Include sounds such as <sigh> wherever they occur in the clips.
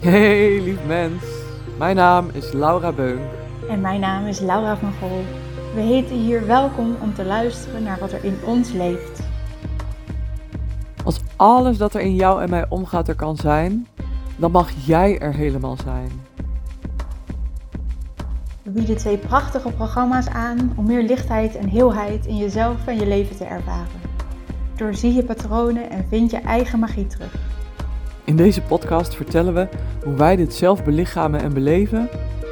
Hey lief mens, mijn naam is Laura Beunk. En mijn naam is Laura van Gol. We heten hier welkom om te luisteren naar wat er in ons leeft. Als alles dat er in jou en mij omgaat er kan zijn, dan mag jij er helemaal zijn. We bieden twee prachtige programma's aan om meer lichtheid en heelheid in jezelf en je leven te ervaren. Doorzie je patronen en vind je eigen magie terug. In deze podcast vertellen we hoe wij dit zelf belichamen en beleven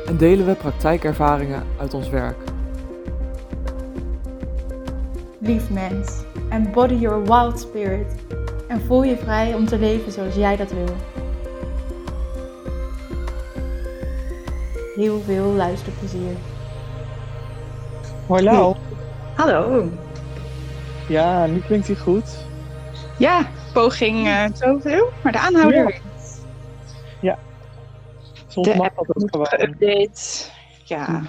en delen we praktijkervaringen uit ons werk. Lief mens, embody your wild spirit en voel je vrij om te leven zoals jij dat wil. Heel veel luisterplezier. Hallo. Hallo. Ja, nu klinkt hij goed. Ja, poging uh, zoveel, maar de aanhouder Ja. wint. Soms De mag app dat ook moet gewoon. geüpdate. Ja.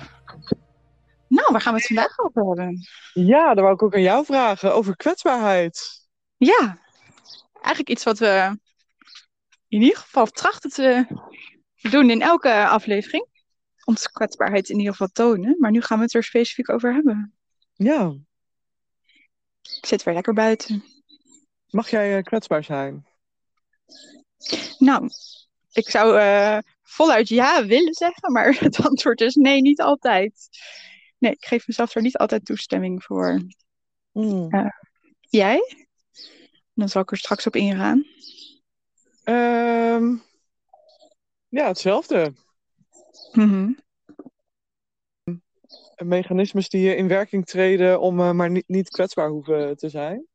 Nou, waar gaan we het vandaag over hebben? Ja, daar wou ik ook aan jou vragen over kwetsbaarheid. Ja, eigenlijk iets wat we in ieder geval trachten te doen in elke aflevering. Onze kwetsbaarheid in ieder geval tonen. Maar nu gaan we het er specifiek over hebben. Ja, Ik zit weer lekker buiten. Mag jij eh, kwetsbaar zijn? Nou, ik zou eh, voluit ja willen zeggen, maar <laughs> het antwoord is nee, niet altijd. Nee, ik geef mezelf er niet altijd toestemming voor. Hmm. Jij? Dan zal ik er straks op ingaan. Ehm, ja, hetzelfde. Mhm. Mechanismes die in werking treden om eh, maar niet, niet kwetsbaar hoeven te zijn.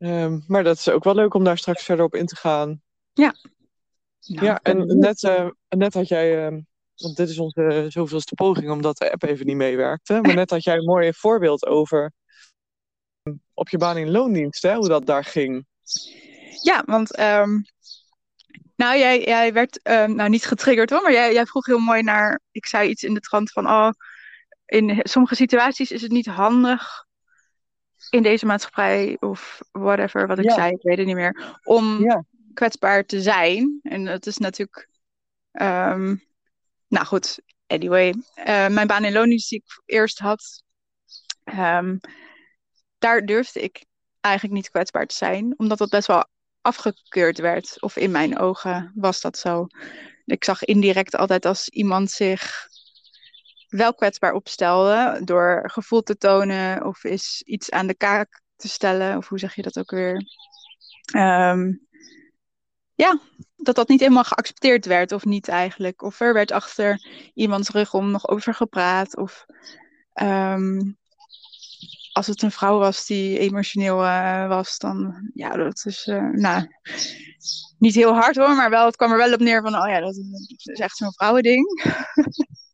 Ehm, maar dat is ook wel leuk om daar straks verder op in te gaan. Nou, Ja, ik ben en net, eh, net had jij, ehm, want dit is onze zoveelste poging omdat de app even niet meewerkte. Maar net had jij een mooi voorbeeld over ehm, op je baan in loondienst, hè, hoe dat daar ging. Ja, want nou, jij, jij werd nou niet getriggerd hoor, maar jij, jij vroeg heel mooi naar. Ik zei iets in de trant van: oh, in sommige situaties is het niet handig in deze maatschappij of whatever wat ik Ja. zei, ik weet het niet meer, om Ja. kwetsbaar te zijn. En dat is natuurlijk. ehm, nou goed, anyway. eh, mijn baan in loondienst die ik eerst had, ehm, daar durfde ik eigenlijk niet kwetsbaar te zijn, omdat dat best wel afgekeurd werd. Of in mijn ogen was dat zo. Ik zag indirect altijd als iemand zich wel kwetsbaar opstelde door gevoel te tonen of is iets aan de kaak te stellen. Of hoe zeg je dat ook weer? Ehm, ja, dat dat niet helemaal geaccepteerd werd of niet eigenlijk. Of er werd achter iemands rug om nog over gepraat. Of ehm, als het een vrouw was die emotioneel eh, was, dan ja, dat is eh, nou, niet heel hard hoor, maar wel, het kwam er wel op neer van, oh ja, dat is, dat is echt zo'n vrouwending. <laughs>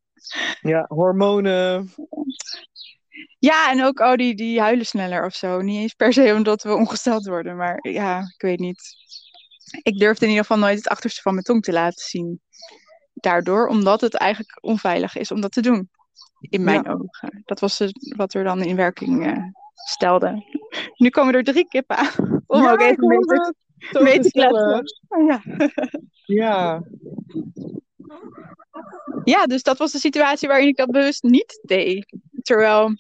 Ja, hormonen. Ja, en ook, oh, die, die huilen sneller of zo. Niet eens per se omdat we ongesteld worden, maar ja, ik weet niet. Ik durfde in ieder geval nooit het achterste van mijn tong te laten zien. Daardoor, omdat het eigenlijk onveilig is om dat te doen. In mijn Ja. ogen. Dat was het, wat er dan in werking eh, stelde. Nu komen er drie kippen aan. Om Ja, ook even mee te, mee te kletsen. Oh, ja. Ja, ja, dus dat was de situatie waarin ik dat bewust niet deed. Terwijl,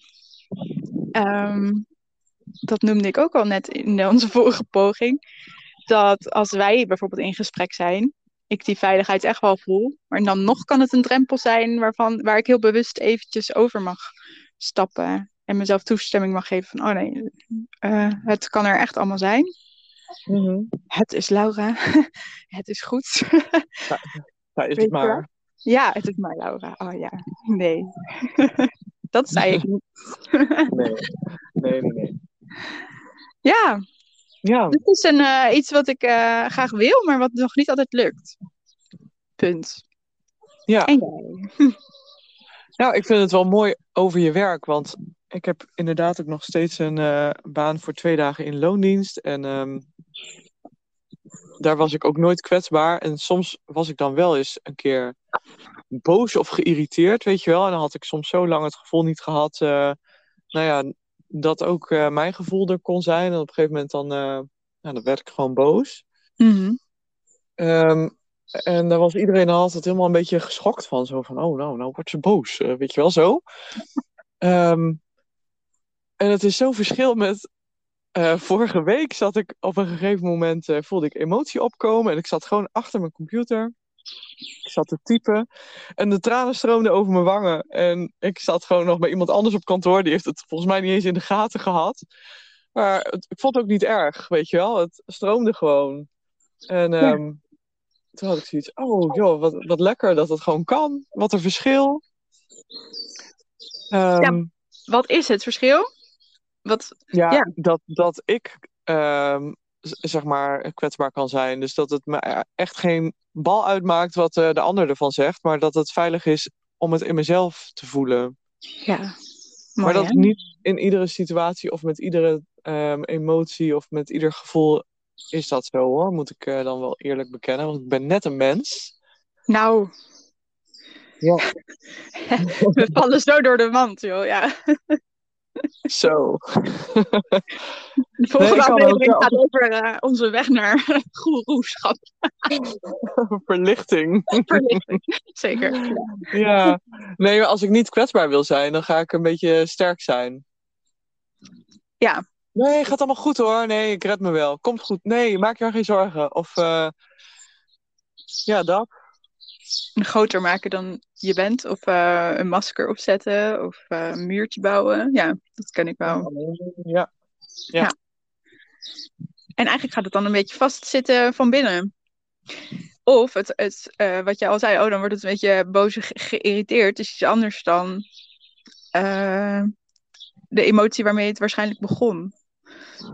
ehm, dat noemde ik ook al net in onze vorige poging, dat als wij bijvoorbeeld in gesprek zijn, ik die veiligheid echt wel voel, maar dan nog kan het een drempel zijn waarvan, waar ik heel bewust eventjes over mag stappen en mezelf toestemming mag geven van, oh nee, eh, het kan er echt allemaal zijn. Mhm. Het is Laura, <laughs> het is goed. <laughs> daar is Weet het maar. Ja, het is maar Laura. Oh ja, nee. <laughs> dat zei ik niet. <laughs> Nee, nee, nee. nee. ja, Ja, dit is een, eh, iets wat ik eh, graag wil, maar wat nog niet altijd lukt. Punt. Ja. En jij? <laughs> Nou, ik vind het wel mooi over je werk, want ik heb inderdaad ook nog steeds een eh, baan voor twee dagen in loondienst. En ehm, daar was ik ook nooit kwetsbaar. En soms was ik dan wel eens een keer boos of geïrriteerd, weet je wel. En dan had ik soms zo lang het gevoel niet gehad, eh, nou ja, dat ook eh, mijn gevoel er kon zijn. En op een gegeven moment dan, eh, nou, dan werd ik gewoon boos. Mhm. Ehm, En daar was iedereen altijd helemaal een beetje geschokt van. Zo van, oh nou, nou wordt ze boos. weet je wel, zo. <laughs> Ehm, en het is zo'n verschil met... eh, vorige week zat ik op een gegeven moment... eh, voelde ik emotie opkomen. En ik zat gewoon achter mijn computer. Ik zat te typen. En de tranen stroomden over mijn wangen. En ik zat gewoon nog bij iemand anders op kantoor. Die heeft het volgens mij niet eens in de gaten gehad. Maar het- ik vond het ook niet erg, weet je wel. Het stroomde gewoon. En Ja. ehm, toen had ik zoiets. Oh, joh, wat, wat lekker dat het gewoon kan. Wat een verschil. Ehm, Wat is het verschil? Wat, ja, ja. Dat, dat ik ehm, zeg maar kwetsbaar kan zijn. Dus dat het me echt geen bal uitmaakt wat eh, de ander ervan zegt. Maar dat het veilig is om het in mezelf te voelen. ja, mooi maar dat hè? niet in iedere situatie of met iedere ehm, emotie of met ieder gevoel is dat zo hoor. Moet ik eh, dan wel eerlijk bekennen. Want ik ben net een mens. Nou, Ja. <laughs> we vallen zo door de mand, joh. Ja. Zo. De <laughs> volgende aflevering gaat over eh, onze weg naar <laughs> goeroeschap. <laughs> Verlichting. Verlichting. Zeker. Ja. Nee, maar als ik niet kwetsbaar wil zijn, dan ga ik een beetje sterk zijn. Ja. Nee, gaat allemaal goed hoor. Nee, ik red me wel. Komt goed. Nee, maak je maar geen zorgen. Of eh, ja, dat. Groter maken dan je bent. Of eh, een masker opzetten. Of eh, een muurtje bouwen. Ja, dat ken ik wel. Ja. En eigenlijk gaat het dan een beetje vastzitten van binnen. Of het, het, eh, wat je al zei, oh, dan wordt het een beetje boos ge- geïrriteerd. is iets anders dan de emotie waarmee het waarschijnlijk begon.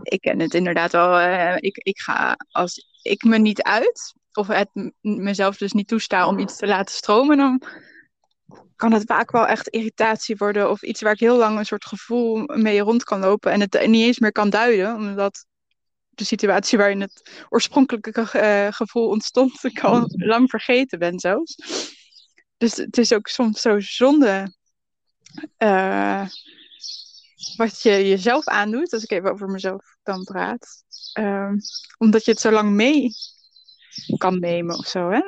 Ik ken het inderdaad wel. ik, ik ga, als ik me niet uit, of het mezelf dus niet toesta om iets te laten stromen, dan kan het vaak wel echt irritatie worden. Of iets waar ik heel lang een soort gevoel mee rond kan lopen en het niet eens meer kan duiden. Omdat de situatie waarin het oorspronkelijke eh, gevoel ontstond, ik al lang vergeten ben zelfs. Dus het is ook soms zo zonde eh, wat je jezelf aandoet, als ik even over mezelf dan praat. Ehm, omdat je het zo lang mee kan nemen of zo, hè?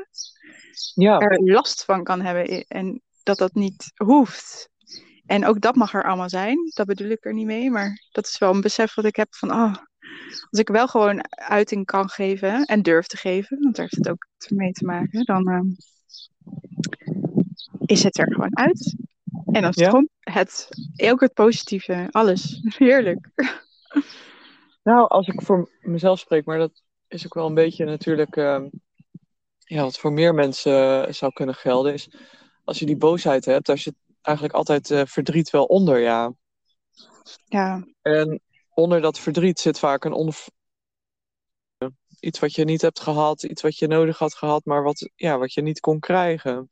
Ja. er last van kan hebben en dat dat niet hoeft. En ook dat mag er allemaal zijn, dat bedoel ik er niet mee, maar dat is wel een besef wat ik heb van, oh, als ik wel gewoon uiting kan geven en durf te geven, want daar heeft het ook mee te maken, dan ehm, is het er gewoon uit. En dan is het Ja. gewoon het, ook het positieve, alles. <laughs> Heerlijk. Nou, als ik voor mezelf spreek, maar dat is ook wel een beetje natuurlijk, ehm, ja, wat voor meer mensen eh, zou kunnen gelden, is als je die boosheid hebt, daar zit eigenlijk altijd eh, verdriet wel onder, ja. Ja, En onder dat verdriet zit vaak een on... iets wat je niet hebt gehad, iets wat je nodig had gehad, maar wat, ja, wat je niet kon krijgen.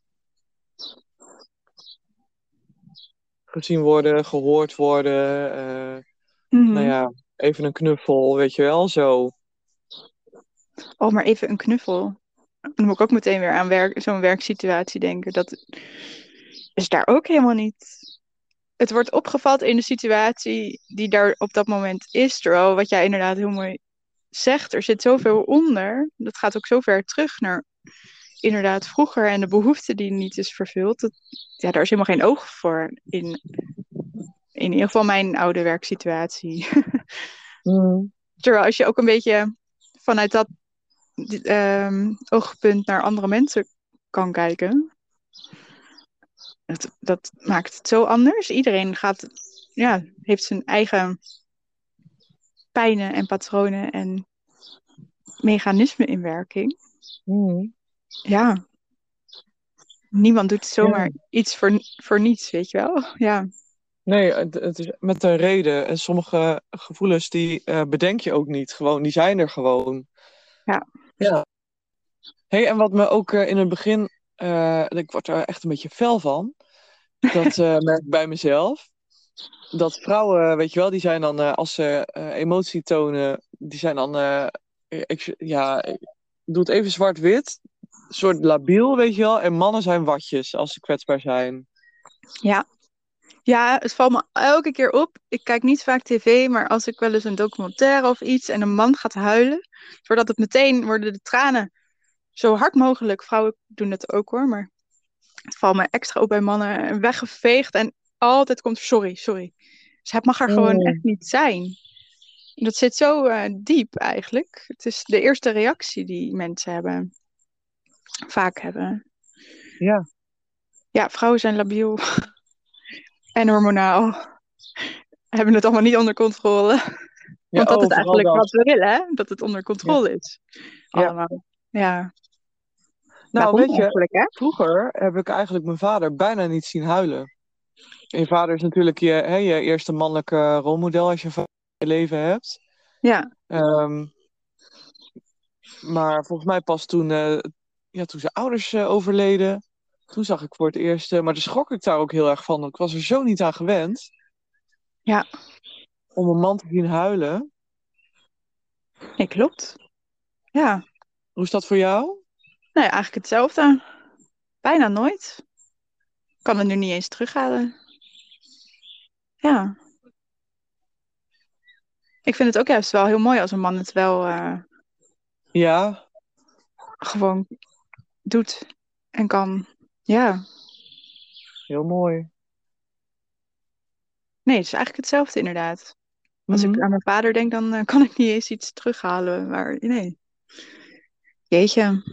Gezien worden, gehoord worden, eh, Mhm. nou ja, even een knuffel, weet je wel, zo. Oh, maar even een knuffel. Dan moet ik ook meteen weer aan werk, zo'n werksituatie denken. Dat is daar ook helemaal niet. Het wordt opgevat in de situatie die daar op dat moment is. Terwijl wat jij inderdaad heel mooi zegt, er zit zoveel onder. Dat gaat ook zo ver terug naar inderdaad vroeger en de behoefte die niet is vervuld. Dat, ja, daar is helemaal geen oog voor in, in ieder geval mijn oude werksituatie. <laughs> Terwijl als je ook een beetje vanuit dat ehm, oogpunt naar andere mensen kan kijken, dat, dat maakt het zo anders. Iedereen gaat, ja, heeft zijn eigen pijnen en patronen en mechanismen in werking. Mm. Ja. Niemand doet zomaar iets voor, voor niets, weet je wel? Ja. Nee, het, het is met een reden. En sommige gevoelens die eh, bedenk je ook niet. Gewoon, die zijn er gewoon. Ja. Ja. Hey, en wat me ook eh, in het begin, eh, ik word er echt een beetje fel van. Dat eh, <laughs> merk ik bij mezelf. Dat vrouwen, weet je wel, die zijn dan, als ze emotie tonen, die zijn dan, ja, ik doe het even zwart-wit. Soort labiel, weet je wel. En mannen zijn watjes als ze kwetsbaar zijn. Ja. Ja, het valt me elke keer op. Ik kijk niet vaak tv, maar als ik wel eens een documentaire of iets en een man gaat huilen, voordat het meteen worden de tranen zo hard mogelijk, vrouwen doen dat ook hoor, maar het valt me extra op bij mannen, weggeveegd en altijd komt sorry, sorry. Dus het mag er gewoon Oh. echt niet zijn. Dat zit zo eh, diep eigenlijk. Het is de eerste reactie die mensen hebben. Vaak hebben. Ja. Ja, vrouwen zijn labiel. En hormonaal. <laughs> Hebben het allemaal niet onder controle. Ja, Want dat oh, is eigenlijk dat. wat we willen, hè? Dat het onder controle is. Ja. Allemaal. Ja. Nou, Waarom weet je, hè? vroeger heb ik eigenlijk mijn vader bijna niet zien huilen. En je vader is natuurlijk je, hè, je eerste mannelijke rolmodel als vader je leven hebt. Ja. Ehm, maar volgens mij pas toen, eh, ja, toen zijn ouders eh, overleden. Toen zag ik voor het eerst, eh, maar toen schrok ik daar ook heel erg van. Ik was er zo niet aan gewend. Ja. Om een man te zien huilen. Nee, klopt. Ja. Hoe is dat voor jou? Nou ja, eigenlijk hetzelfde. Bijna nooit. Ik kan het nu niet eens terughalen. Ja. Ik vind het ook juist wel heel mooi als een man het wel eh, Ja, gewoon doet en kan. Ja. heel mooi. Nee, het is eigenlijk hetzelfde inderdaad. Als Mhm. ik aan mijn vader denk, dan eh, <laughs> kan ik niet eens iets terughalen. Maar nee. Jeetje.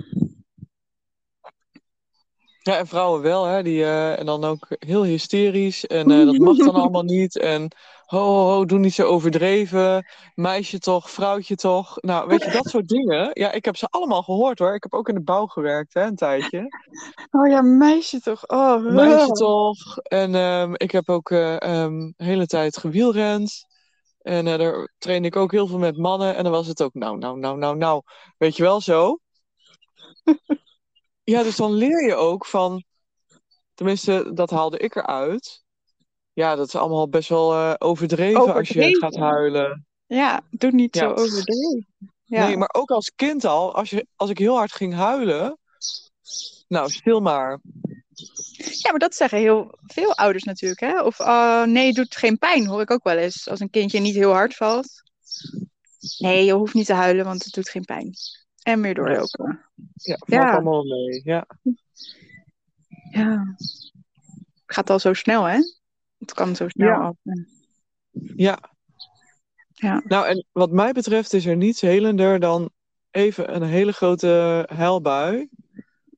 Ja, en vrouwen wel, hè? Die, eh, en dan ook heel hysterisch. En eh, dat mag dan <laughs> allemaal niet. En ho, doe niet zo overdreven. Meisje toch, vrouwtje toch. Nou, weet je, dat soort dingen. Ja, ik heb ze allemaal gehoord hoor. Ik heb ook in de bouw gewerkt, hè, een tijdje. <laughs> Oh ja, meisje toch. Oh, Meisje toch. En ehm, ik heb ook de hele tijd gewielrend. En eh, daar trainde ik ook heel veel met mannen. En dan was het ook, nou, nou, nou, nou, nou. Weet je wel zo? <laughs> Ja, dus dan leer je ook van. Tenminste, dat haalde ik eruit. Ja, dat is allemaal best wel eh, overdreven, als je gaat huilen. Ja, doe niet Ja. zo overdreven. Ja. Nee, maar ook als kind al, als, je, als ik heel hard ging huilen. Nou, stil maar. Ja, maar dat zeggen heel veel ouders natuurlijk, hè? Of oh, nee, het doet geen pijn, hoor ik ook wel eens. Als een kindje niet heel hard valt. Nee, je hoeft niet te huilen, want het doet geen pijn. En meer doorlopen. Ja, valt Ja. allemaal mee. Ja. Ja. Het gaat al zo snel, hè? Het kan zo snel Ja. af. ja. Ja. Nou, en wat mij betreft is er niets helender dan even een hele grote huilbui.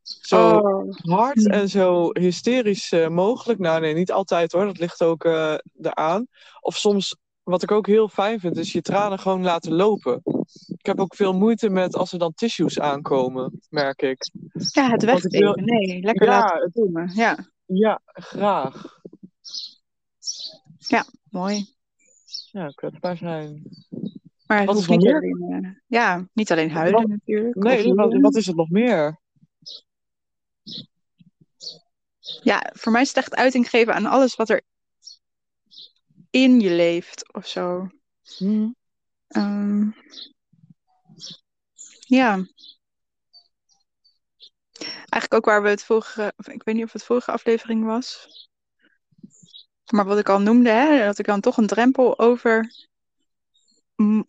Zo Oh. hard Hmm. en zo hysterisch eh, mogelijk. Nou, nee, niet altijd hoor. Dat ligt ook eh eraan. Of soms, wat ik ook heel fijn vind, is je tranen gewoon laten lopen. Ik heb ook veel moeite met als er dan tissues aankomen, merk ik. Ja, het wil- weggeven. Nee, lekker Ja, laten komen. Ja, Ja, graag. Mooi. Ja, kwetsbaar zijn. Maar het Wat is niet nog alleen, eh, ja, niet alleen huilen Wat- natuurlijk. Nee, wat, joelen. wat is het nog meer? Ja, voor mij is het echt uiting geven aan alles wat er in je leeft of zo. Hm. Ehm, ja. Eigenlijk ook waar we het vorige, ik weet niet of het vorige aflevering was. Maar wat ik al noemde, hè, dat ik dan toch een drempel over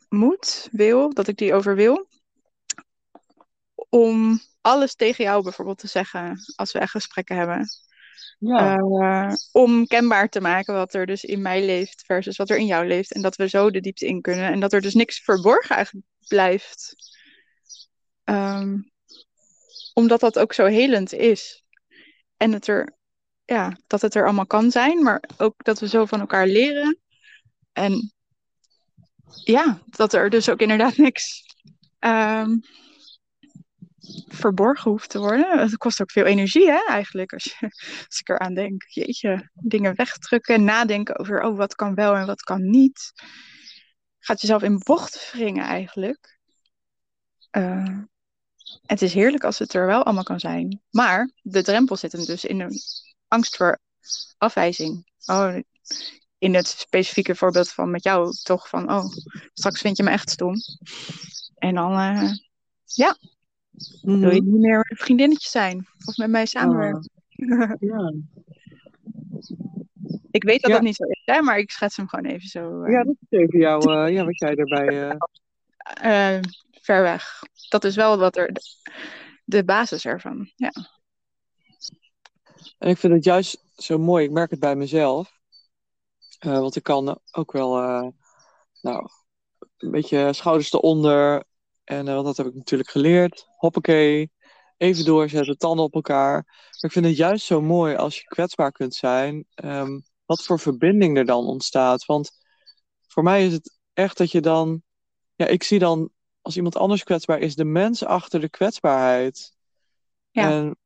moet, wil, dat ik die over wil. Om alles tegen jou bijvoorbeeld te zeggen als we echt gesprekken hebben. Ja. Eh, om kenbaar te maken wat er dus in mij leeft versus wat er in jou leeft. En dat we zo de diepte in kunnen. En dat er dus niks verborgen eigenlijk blijft. Ehm, omdat dat ook zo helend is. En het er, ja, dat het er allemaal kan zijn, maar ook dat we zo van elkaar leren. En ja, dat er dus ook inderdaad <laughs> niks ehm, verborgen hoeft te worden. Het kost ook veel energie, hè, eigenlijk, als, je, <laughs> als ik eraan denk. Jeetje, dingen wegdrukken, nadenken over, oh, wat kan wel en wat kan niet. Gaat jezelf in bocht wringen, eigenlijk. Eh, het is heerlijk als het er wel allemaal kan zijn. Maar de drempel zit hem dus in een angst voor afwijzing. Oh, in het specifieke voorbeeld van met jou toch van, oh, straks vind je me echt stom. En dan eh, Mhm. wil je niet meer vriendinnetje zijn of met mij samenwerken. Ja. <laughs> ik weet dat Ja. dat niet zo is, hè, maar ik schets hem gewoon even zo eh, ja, dat is even jou, eh, ja, wat jij erbij. eh, ver weg. Dat is wel wat er. de basis ervan. Ja. En ik vind het juist zo mooi. Ik merk het bij mezelf. Uh, want ik kan ook wel, uh, nou, een beetje schouders eronder. En uh, want dat heb ik natuurlijk geleerd. Hoppakee. Even doorzetten, tanden op elkaar. Maar ik vind het juist zo mooi als je kwetsbaar kunt zijn. Um, wat voor verbinding er dan ontstaat. Want voor mij is het echt dat je dan. Ja, ik zie dan als iemand anders kwetsbaar is, de mens achter de kwetsbaarheid. Ja. En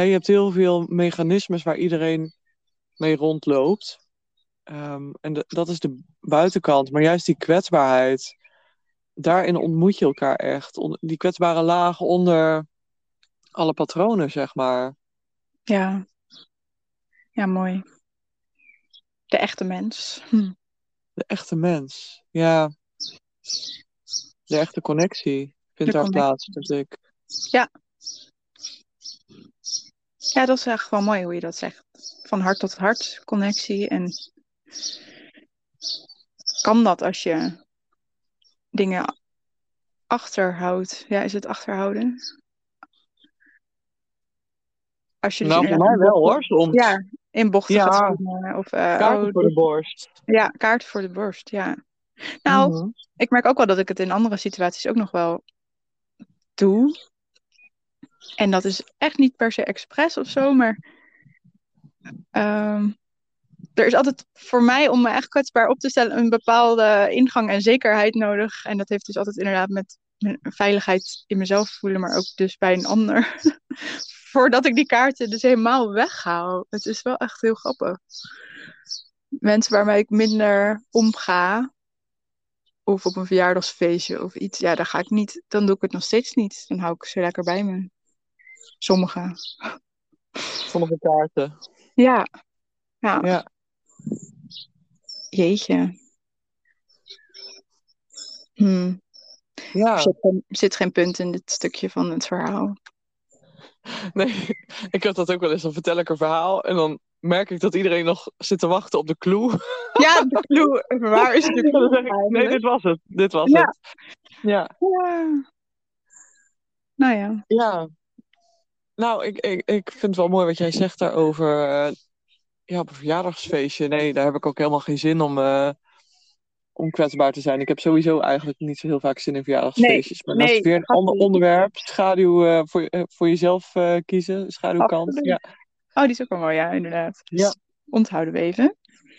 je hebt heel veel mechanismes waar iedereen mee rondloopt. Um, en de, dat is de buitenkant. Maar juist die kwetsbaarheid, daarin ontmoet je elkaar echt. Die kwetsbare lagen onder alle patronen, zeg maar. Ja, ja mooi. De echte mens. Hm. De echte mens, ja. De echte connectie vindt daar plaats, vind ik. Ja. Ja, dat is echt wel mooi hoe je dat zegt. Van hart tot hart connectie. En kan dat als je dingen achterhoudt? Ja, is het achterhouden? Als je dus nou, voor mij wel hoor, soms. Ja, in bochten ja. gaat Of, uh, kaarten oh, voor de borst. Ja, kaarten voor de borst, ja. Nou, mm -hmm. ik merk ook wel dat ik het in andere situaties ook nog wel doe. En dat is echt niet per se expres of zo, maar um, er is altijd voor mij om me echt kwetsbaar op te stellen een bepaalde ingang en zekerheid nodig. En dat heeft dus altijd inderdaad met veiligheid in mezelf voelen, maar ook dus bij een ander. <laughs> Voordat ik die kaarten dus helemaal weghaal. Het is wel echt heel grappig. Mensen waarmee ik minder omga, of op een verjaardagsfeestje of iets, ja, daar ga ik niet, dan doe ik het nog steeds niet. Dan hou ik ze lekker bij me. Sommige. Sommige kaarten. Ja. Ja. ja. Jeetje. Hm. Ja. Er zit, geen, zit geen punt in dit stukje van het verhaal. <laughs> Nee, ik heb dat ook wel eens. Dan vertel ik een verhaal en dan merk ik dat iedereen nog zit te wachten op de clue. Ja, de clue. Waar is de <laughs> clue? nee, dit was het. Dit was ja. het. Ja. ja. Nou ja. Ja. Nou, ik, ik, ik vind het wel mooi wat jij zegt daarover. Uh, ja, op een verjaardagsfeestje. Nee, daar heb ik ook helemaal geen zin om, uh, om kwetsbaar te zijn. Ik heb sowieso eigenlijk niet zo heel vaak zin in verjaardagsfeestjes. Nee, maar nee, dat is weer een ander onderwerp. Schaduw uh, voor, voor jezelf kiezen. Schaduwkant. Ja. Oh, die is ook wel mooi, ja, inderdaad. Ja. Onthouden we even.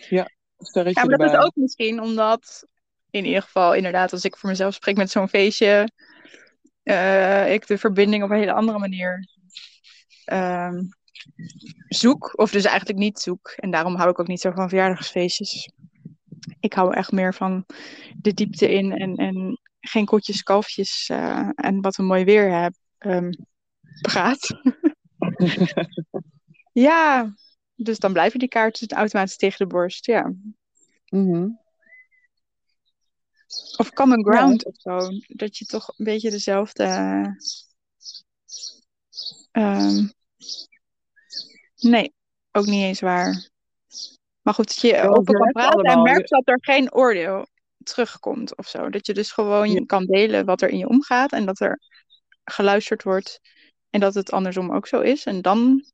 Ja, sterretje Ja, maar dat erbij. is ook misschien omdat, in ieder geval, inderdaad, als ik voor mezelf spreek met zo'n feestje, ik de verbinding op een hele andere manier uh, zoek. Of dus eigenlijk niet zoek. En daarom hou ik ook niet zo van verjaardagsfeestjes. Ik hou echt meer van de diepte in en, en geen kotjes, kalfjes uh, en wat een mooi weer heb, um, praat. <laughs> Ja, dus dan blijven die kaarten automatisch tegen de borst, ja. Mm -hmm. Of common ground ja. of zo. Dat je toch een beetje dezelfde. Um, nee, ook niet eens waar. Maar goed, dat je ja, open kan praten allemaal. en merkt dat er geen oordeel terugkomt of zo. Dat je dus gewoon ja. kan delen wat er in je omgaat en dat er geluisterd wordt en dat het andersom ook zo is. En dan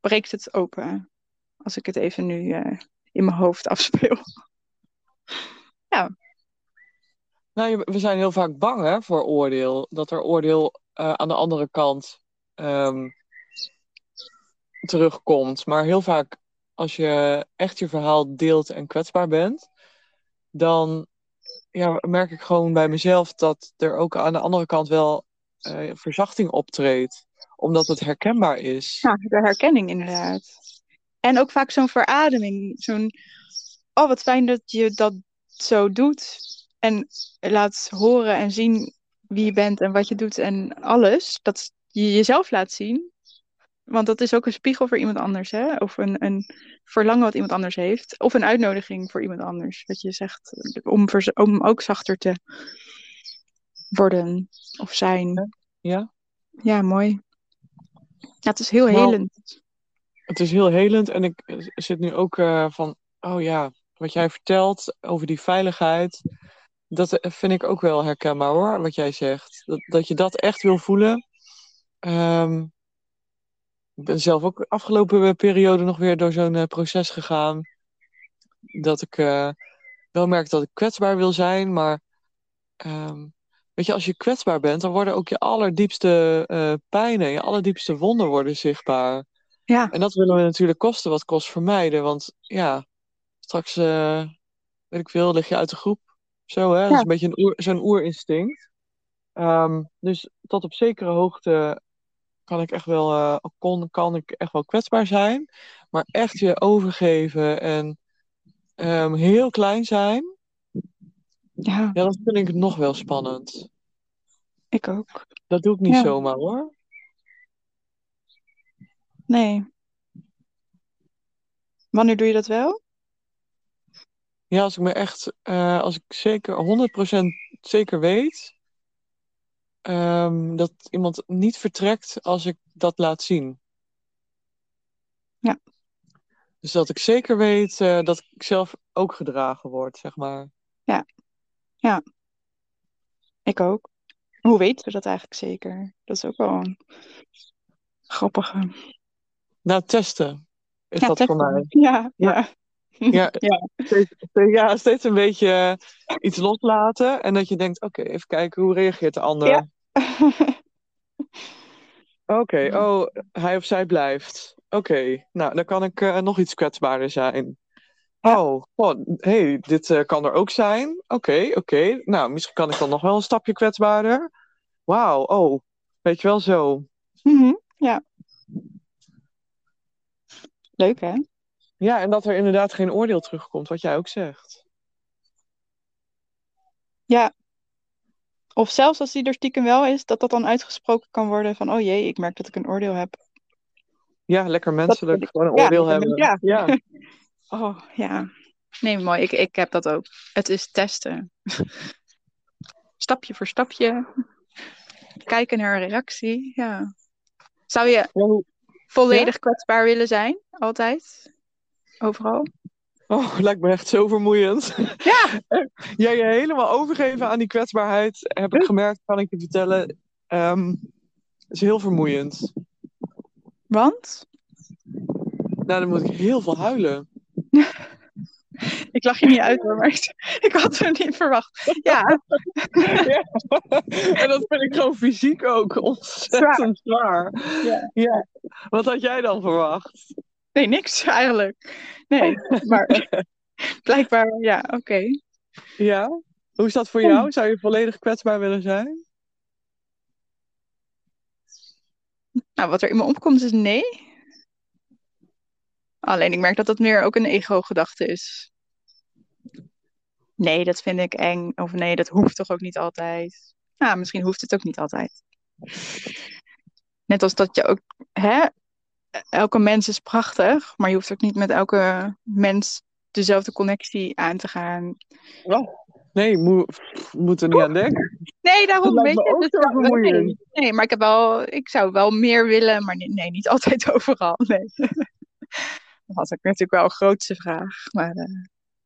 breekt het open. Als ik het even nu uh, in mijn hoofd <laughs> afspeel. ja. Nou, we zijn heel vaak bang hè, voor oordeel. Dat er oordeel uh, aan de andere kant um, terugkomt. Maar heel vaak, als je echt je verhaal deelt en kwetsbaar bent, dan ja, merk ik gewoon bij mezelf dat er ook aan de andere kant wel uh, verzachting optreedt omdat het herkenbaar is. Ja, de herkenning inderdaad. En ook vaak zo'n verademing. Zo'n, oh wat fijn dat je dat zo doet. En laat horen en zien wie je bent en wat je doet en alles. Dat je jezelf laat zien. Want dat is ook een spiegel voor iemand anders. Hè? Of een, een verlangen wat iemand anders heeft. Of een uitnodiging voor iemand anders. Wat je zegt om, om ook zachter te worden of zijn. Ja, ja mooi. Ja, het is heel nou, helend. Het is heel helend en ik zit nu ook uh, van, oh ja, wat jij vertelt over die veiligheid, dat vind ik ook wel herkenbaar hoor, wat jij zegt. Dat, dat je dat echt wil voelen. Ehm, ik ben zelf ook de afgelopen periode nog weer door zo'n eh, proces gegaan. Dat ik eh, wel merk dat ik kwetsbaar wil zijn, maar ehm, weet je, als je kwetsbaar bent, dan worden ook je allerdiepste uh, pijnen, je allerdiepste wonden worden zichtbaar. Ja. En dat willen we natuurlijk kosten wat kost vermijden, want ja, straks, weet ik veel, lig je uit de groep. Zo, hè? Dat is een beetje een oer, zo'n oerinstinct. Um, dus tot op zekere hoogte kan ik echt wel, uh, kon, kan ik echt wel kwetsbaar zijn. Maar echt je overgeven en um, heel klein zijn. Ja. ja, dat vind ik nog wel spannend. Ik ook. Dat doe ik niet Ja. zomaar hoor. Nee. Wanneer doe je dat wel? Ja, als ik me echt, uh, als ik zeker 100% zeker weet um, dat iemand niet vertrekt als ik dat laat zien. Ja. Dus dat ik zeker weet uh, dat ik zelf ook gedragen word, zeg maar. Ja. Ja. Ik ook. Hoe weten we dat eigenlijk zeker? Dat is ook wel een grappige. Nou, testen is ja, dat testen. voor mij. Ja, ja. Ja. Ja. <laughs> Steeds, ja, steeds een beetje iets loslaten. En dat je denkt, oké, okay, even kijken, hoe reageert de ander? Ja. <laughs> Oké, okay, oh, hij of zij blijft. Oké, okay, nou, dan kan ik uh, nog iets kwetsbaarder zijn. Ja. Oh, oh hey, dit uh, kan er ook zijn. Oké, okay, oké. Nou, misschien kan ik dan nog wel een stapje kwetsbaarder. Wauw, oh, weet je wel zo. Mm -hmm. Ja. Leuk, hè? Ja, en dat er inderdaad geen oordeel terugkomt, wat jij ook zegt. Ja. Of zelfs als die er stiekem wel is, dat dat dan uitgesproken kan worden van, oh jee, ik merk dat ik een oordeel heb. Ja, lekker menselijk, Dat- gewoon een ja, oordeel hebben. men- ja. <laughs> Oh, ja. Nee, mooi. Ik, ik heb dat ook. Het is testen. <laughs> stapje voor stapje. Kijken naar een reactie. Ja. Zou je Ja, volledig kwetsbaar willen zijn? Altijd? Overal? Oh, lijkt me echt zo vermoeiend. Ja. <laughs> Ja, je helemaal overgeven aan die kwetsbaarheid, heb ik gemerkt, kan ik je vertellen, ehm, is heel vermoeiend. Want? Nou, dan moet ik heel veel huilen. <laughs> Ik lach je niet uit hoor, maar ik, <laughs> ik had het niet verwacht. Ja, ja. En dat vind ik gewoon fysiek ook ontzettend zwaar. Ja. ja. Wat had jij dan verwacht? Nee, niks eigenlijk. Nee, maar <laughs> blijkbaar, ja, oké. Ja? Hoe is dat voor jou? Zou je volledig kwetsbaar willen zijn? Nou, wat er in me opkomt is nee. Alleen ik merk dat dat meer ook een ego-gedachte is. Nee, dat vind ik eng. Of nee, dat hoeft toch ook niet altijd. Nou, misschien hoeft het ook niet altijd. Net als dat je ook, hè, elke mens is prachtig, maar je hoeft ook niet met elke mens dezelfde connectie aan te gaan. Nee, mo moet er niet aan denken. Nee, daarom Dat weet lijkt me je. ook dus vermoeiend. nee, maar ik heb wel, ik zou wel meer willen, maar nee, nee, niet <laughs> altijd overal. Nee. <laughs> Dat was ook natuurlijk wel een grootste vraag. Maar eh,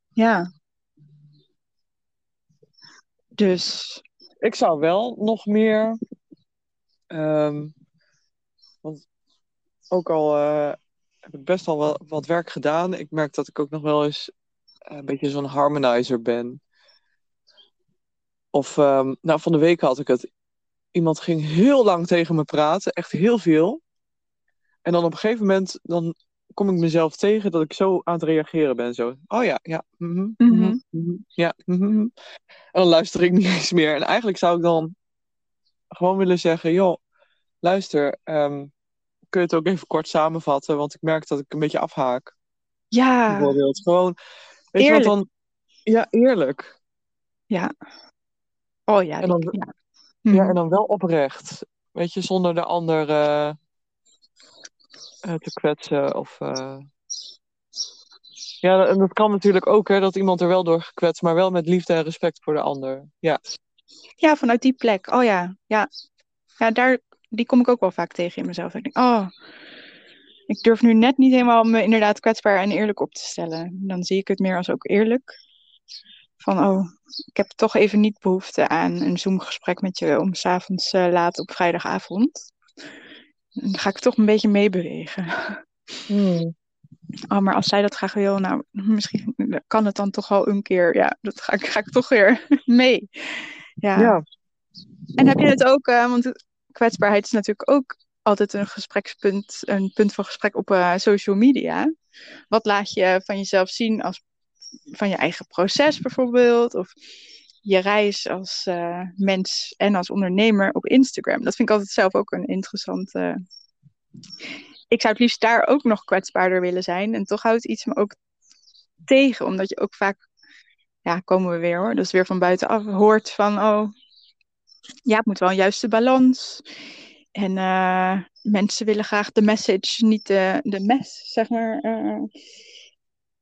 ja. Dus Ik zou wel nog meer. ehm, want ook al eh, heb ik best al wel wat werk gedaan, ik merk dat ik ook nog wel eens eh, een beetje zo'n harmonizer ben. Of, ehm, nou, van de week had ik het. Iemand ging heel lang tegen me praten, echt heel veel. En dan op een gegeven moment, dan kom ik mezelf tegen dat ik zo aan het reageren ben. Zo, oh ja, ja, mhm, mhm, Mhm. ja. En dan luister ik <laughs> niet eens meer. En eigenlijk zou ik dan gewoon willen zeggen, joh, luister, ehm, kun je het ook even kort samenvatten? Want ik merk dat ik een beetje afhaak, ja, bijvoorbeeld. Gewoon, weet je wat Eerlijk. dan... Ja, eerlijk. ja. Oh ja, En dan- ja. Ja, Mhm. en dan wel oprecht. Weet je, zonder de ander eh, eh, te kwetsen of... eh. Ja, en dat kan natuurlijk ook, hè, dat iemand er wel door gekwetst, maar wel met liefde en respect voor de ander. Ja, Ja, vanuit die plek. Oh ja, ja. Ja, daar, die kom ik ook wel vaak tegen in mezelf. Ik denk, oh, ik durf nu net niet helemaal me inderdaad kwetsbaar en eerlijk op te stellen. Dan zie ik het meer als ook eerlijk. Van, oh, ik heb toch even niet behoefte aan een Zoom-gesprek met je om s'avonds uh, laat op vrijdagavond. dan ga ik toch een beetje meebewegen. Hmm. Oh, maar als zij dat graag wil, nou, misschien kan het dan toch wel een keer. Ja, dat ga ik, ga ik toch weer <laughs> mee. Ja. Ja. En heb je het ook, eh, want kwetsbaarheid is natuurlijk ook altijd een gesprekspunt, een punt van gesprek op eh, social media. Wat laat je van jezelf zien als van je eigen proces bijvoorbeeld? Of je reis als eh, mens en als ondernemer op Instagram. Dat vind ik altijd zelf ook een interessante. Ik zou het liefst daar ook nog kwetsbaarder willen zijn. En toch houdt iets me ook tegen, omdat je ook vaak, ja, komen we weer hoor, dus weer van buitenaf hoort van, oh, ja, het moet wel een juiste balans. En eh, mensen willen graag de message, niet de, de mes, zeg maar, eh,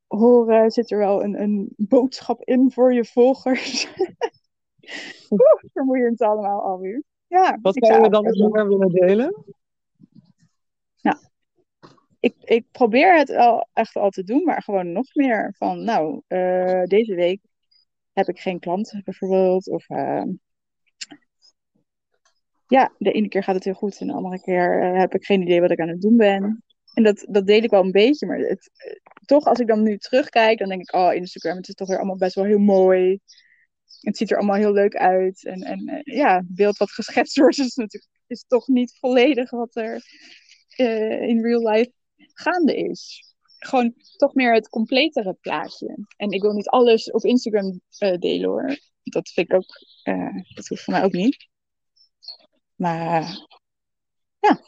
horen. Zit er wel een, een boodschap in voor je volgers? <laughs> Oeh, vermoeiend allemaal alweer. Ja, Wat zou je zou dan meer willen delen? ik, ik probeer het al, echt al te doen, maar gewoon nog meer van, nou, eh, deze week heb ik geen klanten bijvoorbeeld. Of ja, de ene keer gaat het heel goed en de andere keer eh, heb ik geen idee wat ik aan het doen ben. En dat, dat deel ik wel een beetje, maar het, eh, toch als ik dan nu terugkijk, dan denk ik, oh, Instagram, het is toch weer allemaal best wel heel mooi. Het ziet er allemaal heel leuk uit. En, en eh, ja, het beeld wat geschetst <laughs> wordt is natuurlijk is toch niet volledig wat er in real life gaande is. Gewoon toch meer het completere plaatje. En ik wil niet alles op Instagram delen hoor. Dat vind ik ook, dat hoeft voor mij ook niet. Maar ja,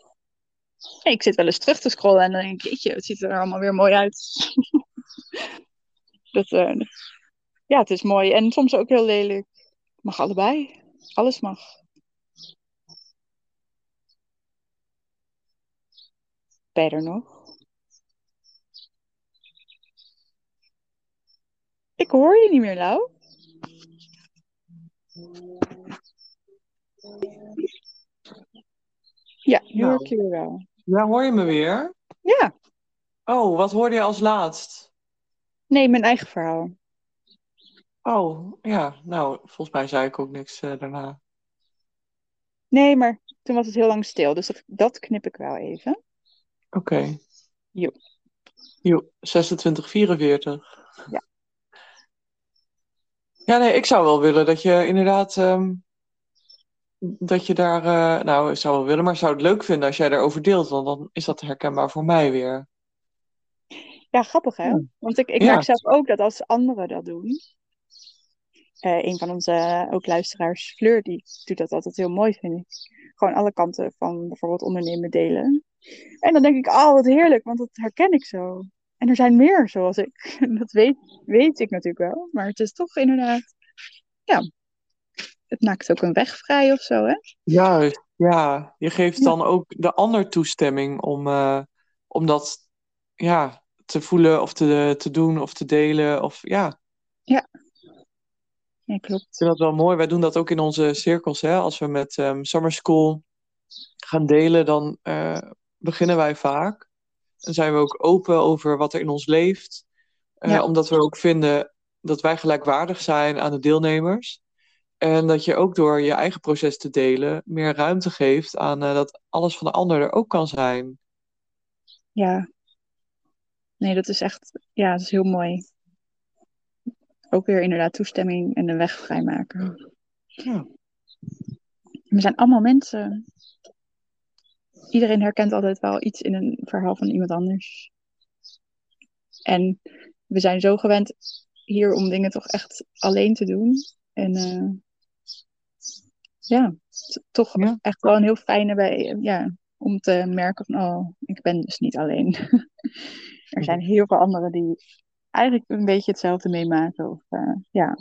ik zit wel eens terug te scrollen en dan denk ik, het ziet er allemaal weer mooi uit. <laughs> dat, eh, ja, het is mooi en soms ook heel lelijk. Mag allebei. Alles mag. Ben je er nog? Ik hoor je niet meer, Lau. Ja, nu hoor ik je wel. Ja, hoor je me weer? Ja, Oh, wat hoorde je als laatst? nee, mijn eigen verhaal. Oh, ja, nou, volgens mij zei ik ook niks eh, daarna. Nee, maar toen was het heel lang stil, dus dat, dat knip ik wel even. Oké. Jo. Jo, 26, 44. Ja. Ja, nee, ik zou wel willen dat je inderdaad, ehm, dat je daar, eh, nou, ik zou wel willen, maar zou het leuk vinden als jij daarover deelt, want dan is dat herkenbaar voor mij weer. Ja, grappig hè? Ja. Want ik, ik Ja. merk zelf ook dat als anderen dat doen. eh, een van onze eh, ook luisteraars, Fleur, die doet dat altijd heel mooi, vind ik. Gewoon alle kanten van bijvoorbeeld ondernemen delen. En dan denk ik, oh, wat heerlijk, want dat herken ik zo. En er zijn meer zoals ik. <laughs> Dat weet, weet ik natuurlijk wel. Maar het is toch inderdaad, ja, het maakt ook een weg vrij of zo, hè? Juist, ja. Je geeft Ja. dan ook de ander toestemming om, eh, om dat, ja, te voelen of te, te doen of te delen of, ja. Ja, klopt. Ik vind dat wel mooi. Wij doen dat ook in onze cirkels. Hè? Als we met ehm, Summer School gaan delen, dan eh, beginnen wij vaak. En zijn we ook open over wat er in ons leeft. Eh, Ja. Omdat we ook vinden dat wij gelijkwaardig zijn aan de deelnemers. En dat je ook door je eigen proces te delen meer ruimte geeft aan eh, dat alles van de ander er ook kan zijn. Ja. Nee, dat is echt, ja, dat is heel mooi. Ook weer inderdaad toestemming en de weg vrijmaken. Ja. We zijn allemaal mensen. Iedereen herkent altijd wel iets in een verhaal van iemand anders. En we zijn zo gewend hier om dingen toch echt alleen te doen. En eh, ja, toch Ja. echt wel een heel fijne bij, ja, om te merken van, oh, ik ben dus niet alleen. <laughs> er zijn heel veel anderen die eigenlijk een beetje hetzelfde meemaken. Of, eh, ja.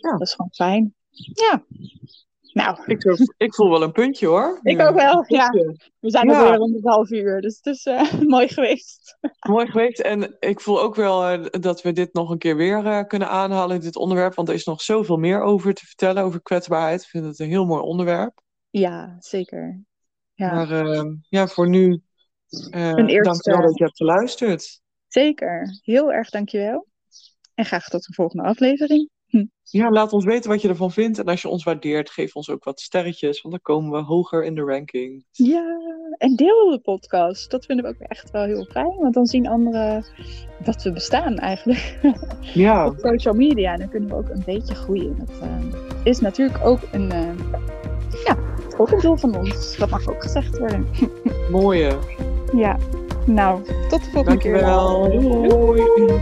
Ja. Dat is gewoon fijn. Ja. Nou, Ik, voel- ik voel wel een puntje hoor. <laughs> ik ook wel. Ja, we zijn Ja. alweer rond het half uur, dus het is eh, <laughs> mooi geweest. Mooi geweest. En ik voel ook wel eh, dat we dit nog een keer weer eh, kunnen aanhalen, dit onderwerp. Want er is nog zoveel meer over te vertellen, over kwetsbaarheid. Ik vind het een heel mooi onderwerp. Ja, zeker. Ja, Maar ja, voor nu, Een eerste- dankjewel dat je hebt geluisterd. zeker. Heel erg dankjewel. En graag tot de volgende aflevering. <laughs> Ja, laat ons weten wat je ervan vindt. En als je ons waardeert, geef ons ook wat sterretjes. Want dan komen we hoger in de ranking. Ja, en deel de podcast. Dat vinden we ook echt wel heel fijn. Want dan zien anderen dat we bestaan eigenlijk. <laughs> Ja. Op social media. En dan kunnen we ook een beetje groeien. Dat uh, is natuurlijk ook een, uh, ja, ook een doel van ons. Dat mag ook gezegd worden. <laughs> Mooie. Ja. Nou, tot de volgende Dankjewel. keer. Doei.